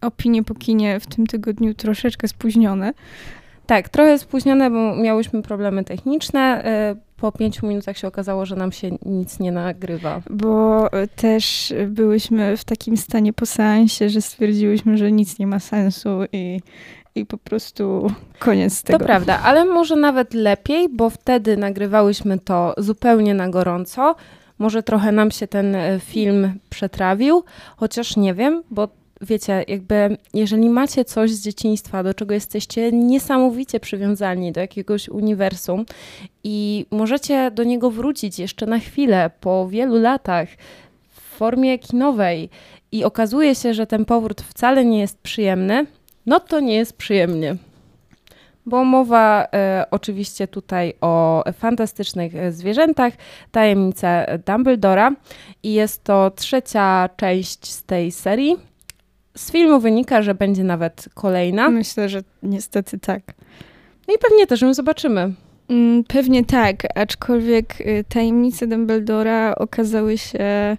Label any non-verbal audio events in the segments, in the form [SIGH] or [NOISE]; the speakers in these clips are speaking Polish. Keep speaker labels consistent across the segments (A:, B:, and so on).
A: opinie po kinie w tym tygodniu troszeczkę spóźnione.
B: Tak, trochę spóźnione, bo miałyśmy problemy techniczne. Y, po pięciu minutach się okazało, że nam się nic nie nagrywa.
A: Bo y, też byłyśmy w takim stanie po seansie, że stwierdziłyśmy, że nic nie ma sensu i, i po prostu koniec tego.
B: To prawda, ale może nawet lepiej, bo wtedy nagrywałyśmy to zupełnie na gorąco. Może trochę nam się ten y, film przetrawił, chociaż nie wiem, bo wiecie, jakby jeżeli macie coś z dzieciństwa, do czego jesteście niesamowicie przywiązani do jakiegoś uniwersum i możecie do niego wrócić jeszcze na chwilę po wielu latach w formie kinowej i okazuje się, że ten powrót wcale nie jest przyjemny, no to nie jest przyjemnie. Bo mowa e, oczywiście tutaj o fantastycznych e, zwierzętach, tajemnice Dumbledora i jest to trzecia część z tej serii. Z filmu wynika, że będzie nawet kolejna.
A: Myślę, że niestety tak.
B: No i pewnie też ją zobaczymy.
A: Mm, pewnie tak, aczkolwiek y, tajemnice Dumbledora okazały się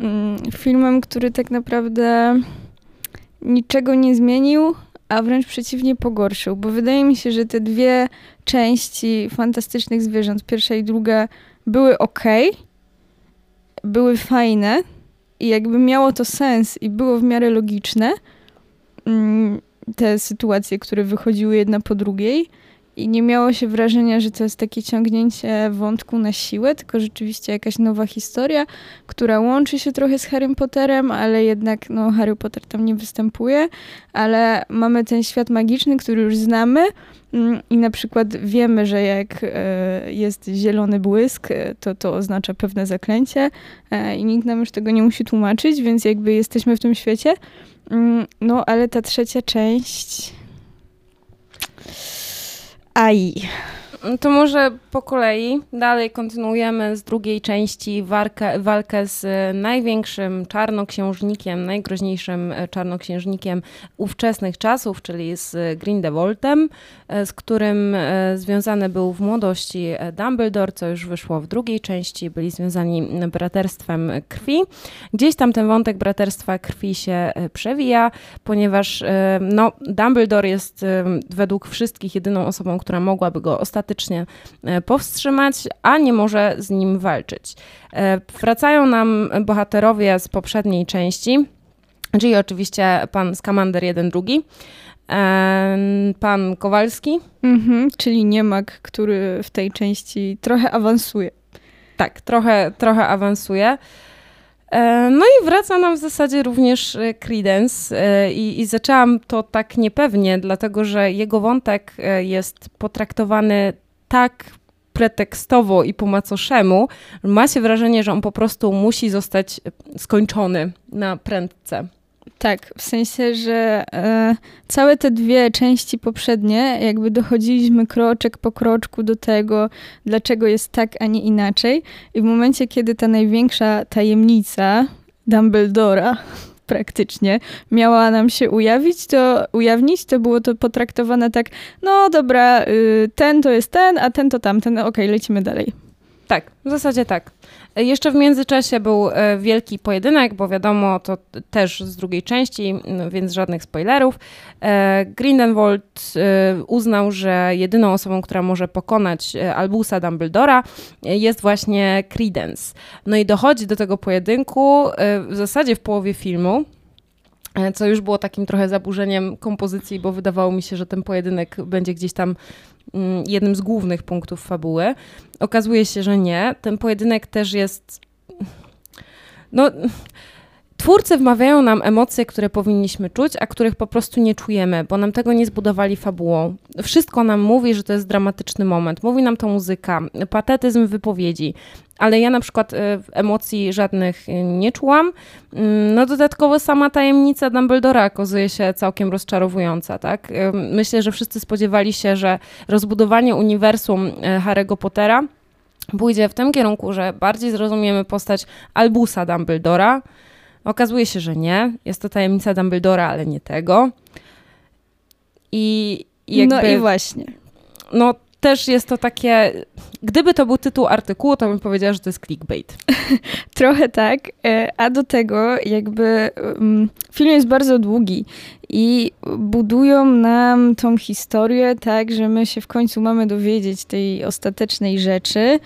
A: mm, filmem, który tak naprawdę niczego nie zmienił, a wręcz przeciwnie pogorszył, bo wydaje mi się, że te dwie części fantastycznych zwierząt, pierwsza i druga, były ok, były fajne, i jakby miało to sens i było w miarę logiczne, mm, te sytuacje, które wychodziły jedna po drugiej, i nie miało się wrażenia, że to jest takie ciągnięcie wątku na siłę, tylko rzeczywiście jakaś nowa historia, która łączy się trochę z Harrym Potterem, ale jednak no, Harry Potter tam nie występuje, ale mamy ten świat magiczny, który już znamy mm, i na przykład wiemy, że jak e, jest zielony błysk, e, to to oznacza pewne zaklęcie e, i nikt nam już tego nie musi tłumaczyć, więc jakby jesteśmy w tym świecie. Mm, no, ale ta trzecia część AI.
B: To może po kolei dalej kontynuujemy z drugiej części walkę, walkę z największym czarnoksiężnikiem, najgroźniejszym czarnoksiężnikiem ówczesnych czasów, czyli z Grindelwaldem, z którym e, związany był w młodości Dumbledore, co już wyszło w drugiej części, byli związani braterstwem krwi. Gdzieś tam ten wątek braterstwa krwi się e, przewija, ponieważ e, no, Dumbledore jest według wszystkich jedyną osobą, która mogłaby go ostatecznie powstrzymać, a nie może z nim walczyć. Wracają nam bohaterowie z poprzedniej części, czyli oczywiście pan Skamander 1-2 pan Kowalski.
A: Mhm, czyli niemak, który w tej części trochę awansuje.
B: Tak, trochę, trochę awansuje. E, no i wraca nam w zasadzie również e, Credence e, I, i zaczęłam to tak niepewnie, dlatego że jego wątek jest potraktowany tak pretekstowo i po macoszemu, ma się wrażenie, że on po prostu musi zostać skończony na prędce.
A: Tak, w sensie, że e, całe te dwie części poprzednie, jakby dochodziliśmy kroczek po kroczku do tego, dlaczego jest tak, a nie inaczej. I w momencie, kiedy ta największa tajemnica Dumbledora [LAUGHS] praktycznie miała nam się ujawić, to ujawnić, to było to potraktowane tak, no dobra, y, ten to jest ten, a ten to tamten, okej, okay, lecimy dalej.
B: Tak, w zasadzie tak. Jeszcze w międzyczasie był e, wielki pojedynek, bo wiadomo, to też z drugiej części, więc żadnych spoilerów. E, Grindelwald e, uznał, że jedyną osobą, która może pokonać Albusa Dumbledora jest właśnie Credence. No i dochodzi do tego pojedynku w zasadzie w połowie filmu, co już było takim trochę zaburzeniem kompozycji, bo wydawało mi się, że ten pojedynek będzie gdzieś tam jednym z głównych punktów fabuły. Okazuje się, że nie. Ten pojedynek też jest. No. Twórcy wmawiają nam emocje, które powinniśmy czuć, a których po prostu nie czujemy, bo nam tego nie zbudowali fabułą. Wszystko nam mówi, że to jest dramatyczny moment. Mówi nam to muzyka, patetyzm wypowiedzi, ale ja na przykład y, emocji żadnych y, nie czułam. Mm, no dodatkowo sama tajemnica Dumbledora okazuje się całkiem rozczarowująca, tak? Y, myślę, że wszyscy spodziewali się, że rozbudowanie uniwersum Harry'ego Pottera pójdzie w tym kierunku, że bardziej zrozumiemy postać Albusa Dumbledora. Okazuje się, że nie. Jest to tajemnica Dumbledora, ale nie tego. I jakby,
A: No i właśnie.
B: No też jest to takie, gdyby to był tytuł artykułu, to bym powiedziała, że to jest clickbait. [LAUGHS]
A: Trochę tak, e, a do tego jakby um, film jest bardzo długi i budują nam tą historię tak, że my się w końcu mamy dowiedzieć tej ostatecznej rzeczy,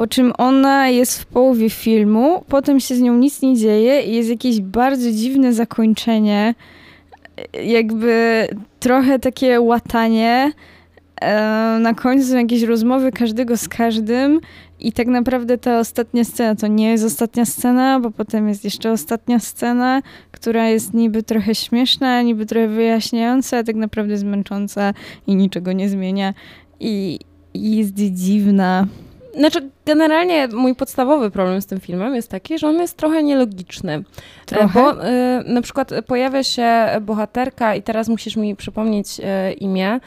A: po czym ona jest w połowie filmu, potem się z nią nic nie dzieje i jest jakieś bardzo dziwne zakończenie, jakby trochę takie łatanie. E, na końcu są jakieś rozmowy każdego z każdym i tak naprawdę ta ostatnia scena to nie jest ostatnia scena, bo potem jest jeszcze ostatnia scena, która jest niby trochę śmieszna, niby trochę wyjaśniająca, a tak naprawdę jest męcząca i niczego nie zmienia i, i jest dziwna.
B: Znaczy, generalnie mój podstawowy problem z tym filmem jest taki, że on jest trochę nielogiczny. E,
A: Trochę?
B: Bo y, na przykład pojawia się bohaterka i teraz musisz mi przypomnieć y, imię,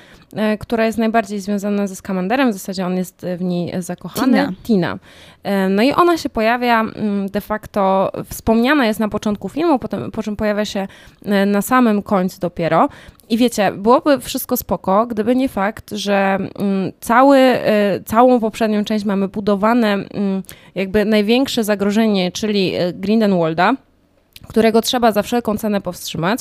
B: y, która jest najbardziej związana ze Skamanderem, w zasadzie on jest w niej zakochany.
A: Tina.
B: Tina. No i ona się pojawia mm, de facto, wspomniana jest na początku filmu, potem, po czym pojawia się na samym końcu dopiero. I wiecie, byłoby wszystko spoko, gdyby nie fakt, że mm, cały, całą poprzednią część mamy budowaną Mm, jakby największe zagrożenie, czyli e, Grindelwalda, którego trzeba za wszelką cenę powstrzymać,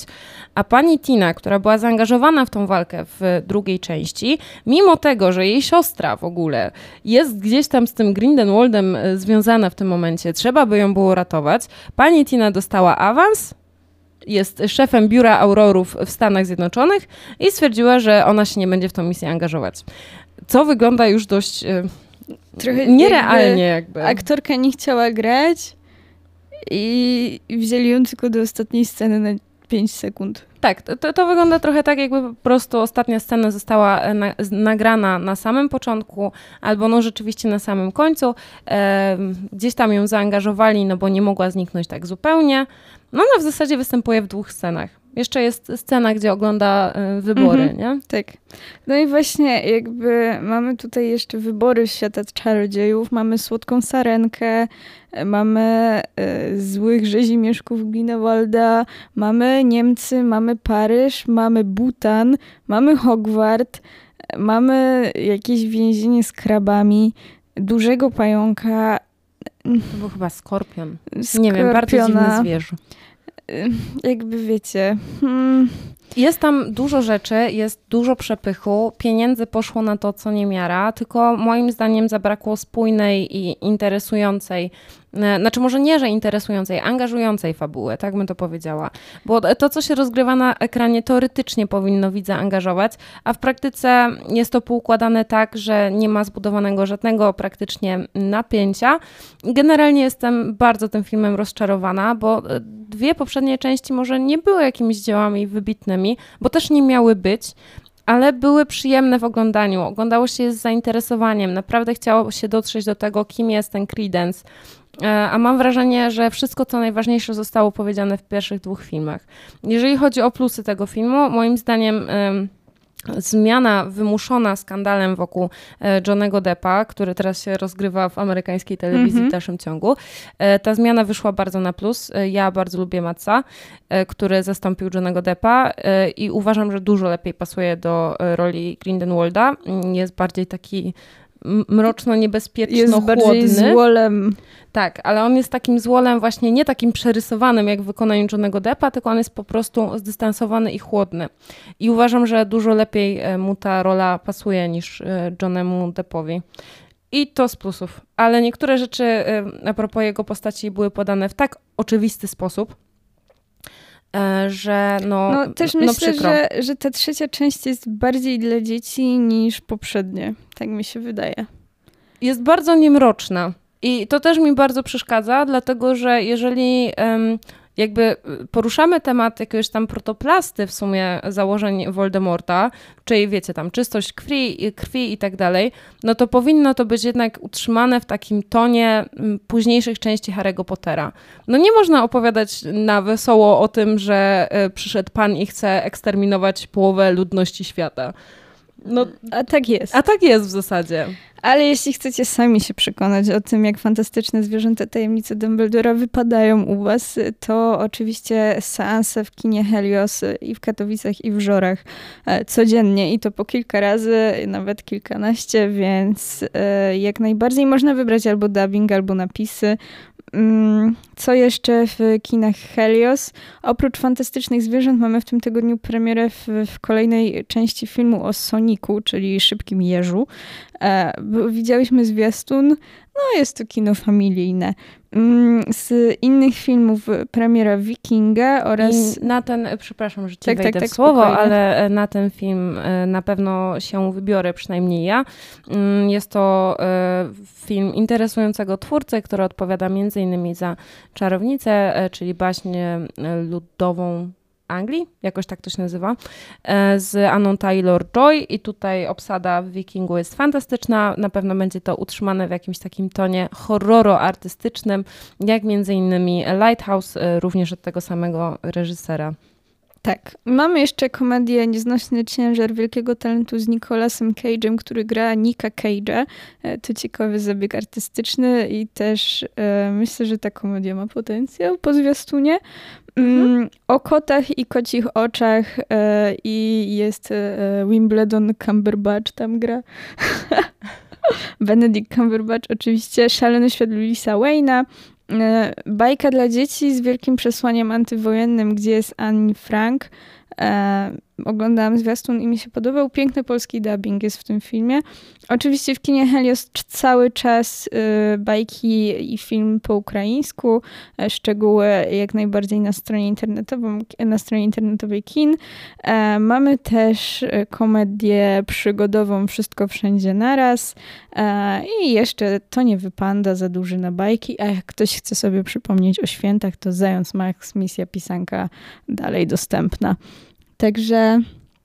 B: a pani Tina, która była zaangażowana w tą walkę w drugiej części, mimo tego, że jej siostra w ogóle jest gdzieś tam z tym Grindelwaldem e, związana w tym momencie, trzeba by ją było ratować, pani Tina dostała awans, jest szefem biura aurorów w Stanach Zjednoczonych i stwierdziła, że ona się nie będzie w tą misję angażować. Co wygląda już dość e, Trochę Nierealnie jakby, jakby.
A: Aktorka nie chciała grać i wzięli ją tylko do ostatniej sceny na 5 sekund.
B: Tak, to, to wygląda trochę tak, jakby po prostu ostatnia scena została e, na, nagrana na samym początku, albo no rzeczywiście na samym końcu. E, gdzieś tam ją zaangażowali, no bo nie mogła zniknąć tak zupełnie. No ona w zasadzie występuje w dwóch scenach. Jeszcze jest scena, gdzie ogląda y, wybory, mhm, nie?
A: Tak. No i właśnie jakby mamy tutaj jeszcze wybory świata czarodziejów, mamy słodką sarenkę, mamy y, złych rzezimieszków Grinewalda, mamy Niemcy, mamy Paryż, mamy Butan, mamy Hogwart, mamy jakieś więzienie z krabami, dużego pająka.
B: To był chyba skorpion. Skorpiona. Nie wiem, bardzo dziwny zwierzę.
A: Y, jakby wiecie. Hmm.
B: Jest tam dużo rzeczy, jest dużo przepychu, pieniędzy poszło na to, co nie miara, tylko moim zdaniem zabrakło spójnej i interesującej E, znaczy może nie, że interesującej, angażującej fabuły, tak bym to powiedziała. Bo to, co się rozgrywa na ekranie, teoretycznie powinno widza angażować, a w praktyce jest to poukładane tak, że nie ma zbudowanego żadnego praktycznie napięcia. Generalnie jestem bardzo tym filmem rozczarowana, bo dwie poprzednie części może nie były jakimiś dziełami wybitnymi, bo też nie miały być, ale były przyjemne w oglądaniu. Oglądało się je z zainteresowaniem. Naprawdę chciało się dotrzeć do tego, kim jest ten Credence. E, a mam wrażenie, że wszystko, co najważniejsze, zostało powiedziane w pierwszych dwóch filmach. Jeżeli chodzi o plusy tego filmu, moim zdaniem zmiana wymuszona skandalem wokół e, Johnego Deppa, który teraz się rozgrywa w amerykańskiej telewizji mm -hmm. w dalszym ciągu. E, ta zmiana wyszła bardzo na plus. Ja bardzo lubię Matsa, który zastąpił Johnego Deppa i uważam, że dużo lepiej pasuje do roli Grindelwalda. Jest bardziej taki mroczno-niebezpieczno
A: Jest bardziej złolem.
B: Tak, ale on jest takim złolem właśnie nie takim przerysowanym jak w wykonaniu Johnego Deppa, tylko on jest po prostu zdystansowany i chłodny. I uważam, że dużo lepiej e, mu ta rola pasuje niż e, Johnemu Deppowi. I to z plusów. Ale niektóre rzeczy e, a propos jego postaci były podane w tak oczywisty sposób, że no,
A: no też
B: no
A: myślę, że, że ta trzecia część jest bardziej dla dzieci niż poprzednie. Tak mi się wydaje.
B: Jest bardzo niemroczna. I to też mi bardzo przeszkadza, dlatego że jeżeli um, jakby poruszamy temat jakiegoś tam protoplasty w sumie założeń Voldemorta, czyli wiecie, tam czystość krwi, krwi i tak dalej, no to powinno to być jednak utrzymane w takim tonie późniejszych części Harry'ego Pottera. No nie można opowiadać na wesoło o tym, że e, przyszedł pan i chce eksterminować połowę ludności świata.
A: No, a tak jest.
B: A tak jest w zasadzie.
A: Ale jeśli chcecie sami się przekonać o tym, jak fantastyczne zwierzęta tajemnice Dumbledora wypadają u was, to oczywiście seanse w kinie Helios i w Katowicach i w Żorach e, codziennie i to po kilka razy, nawet kilkanaście, więc e, jak najbardziej można wybrać albo dubbing, albo napisy. Mm, co jeszcze w kinach Helios? Oprócz fantastycznych zwierząt mamy w tym tygodniu premierę w, w kolejnej części filmu o Soniku, czyli Szybkim Jeżu. E, widziałyśmy zwiastun, no jest to kino familijne. Mm, z innych filmów premiera Wikinga oraz...
B: I na ten, przepraszam, że ci tak, wejdę tak, tak, w słowo, spokojnie. ale e, na ten film na pewno się wybiorę, przynajmniej ja. Mm, jest to film interesującego twórcy, który odpowiada między innymi za Czarownicę, czyli baśń ludową Anglii, jakoś tak to się nazywa, e, z Anną Taylor-Joy i tutaj obsada w Wikingu jest fantastyczna, na pewno będzie to utrzymane w jakimś takim tonie horroro-artystycznym, jak między innymi Lighthouse, e, również od tego samego reżysera.
A: Tak. Mamy jeszcze komedię Nieznośny ciężar wielkiego talentu z Nicolasem Cage'em, który gra Nika Cage'a. E, to ciekawy zabieg artystyczny i też e, myślę, że ta komedia ma potencjał po zwiastunie. Mm, mhm. O kotach i kocich oczach e, i jest e, Wimbledon Cumberbatch tam gra. [LAUGHS] Benedict Cumberbatch oczywiście, Szalony świat Louisa Wayne'a, bajka dla dzieci z wielkim przesłaniem antywojennym, gdzie jest Anne Frank. Oglądałam zwiastun i mi się podobał. Piękny polski dubbing jest w tym filmie. Oczywiście w kinie Helios cały czas y, bajki i film po ukraińsku, e, szczegóły jak najbardziej na stronie internetowej, na stronie internetowej kin. E, mamy też e, komedię przygodową Wszystko Wszędzie Naraz i jeszcze To nie wypanda za duży na bajki, a jak ktoś chce sobie przypomnieć o świętach, to Zając Max, misja pisanka dalej dostępna. Także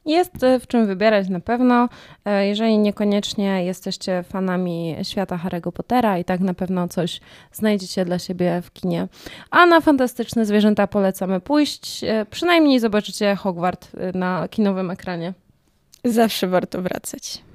B: jest e, w czym wybierać na pewno. E, jeżeli niekoniecznie jesteście fanami świata Harry'ego Pottera i tak na pewno coś znajdziecie dla siebie w kinie. A na fantastyczne zwierzęta polecamy pójść. E, przynajmniej zobaczycie Hogwart na kinowym ekranie.
A: Zawsze warto wracać.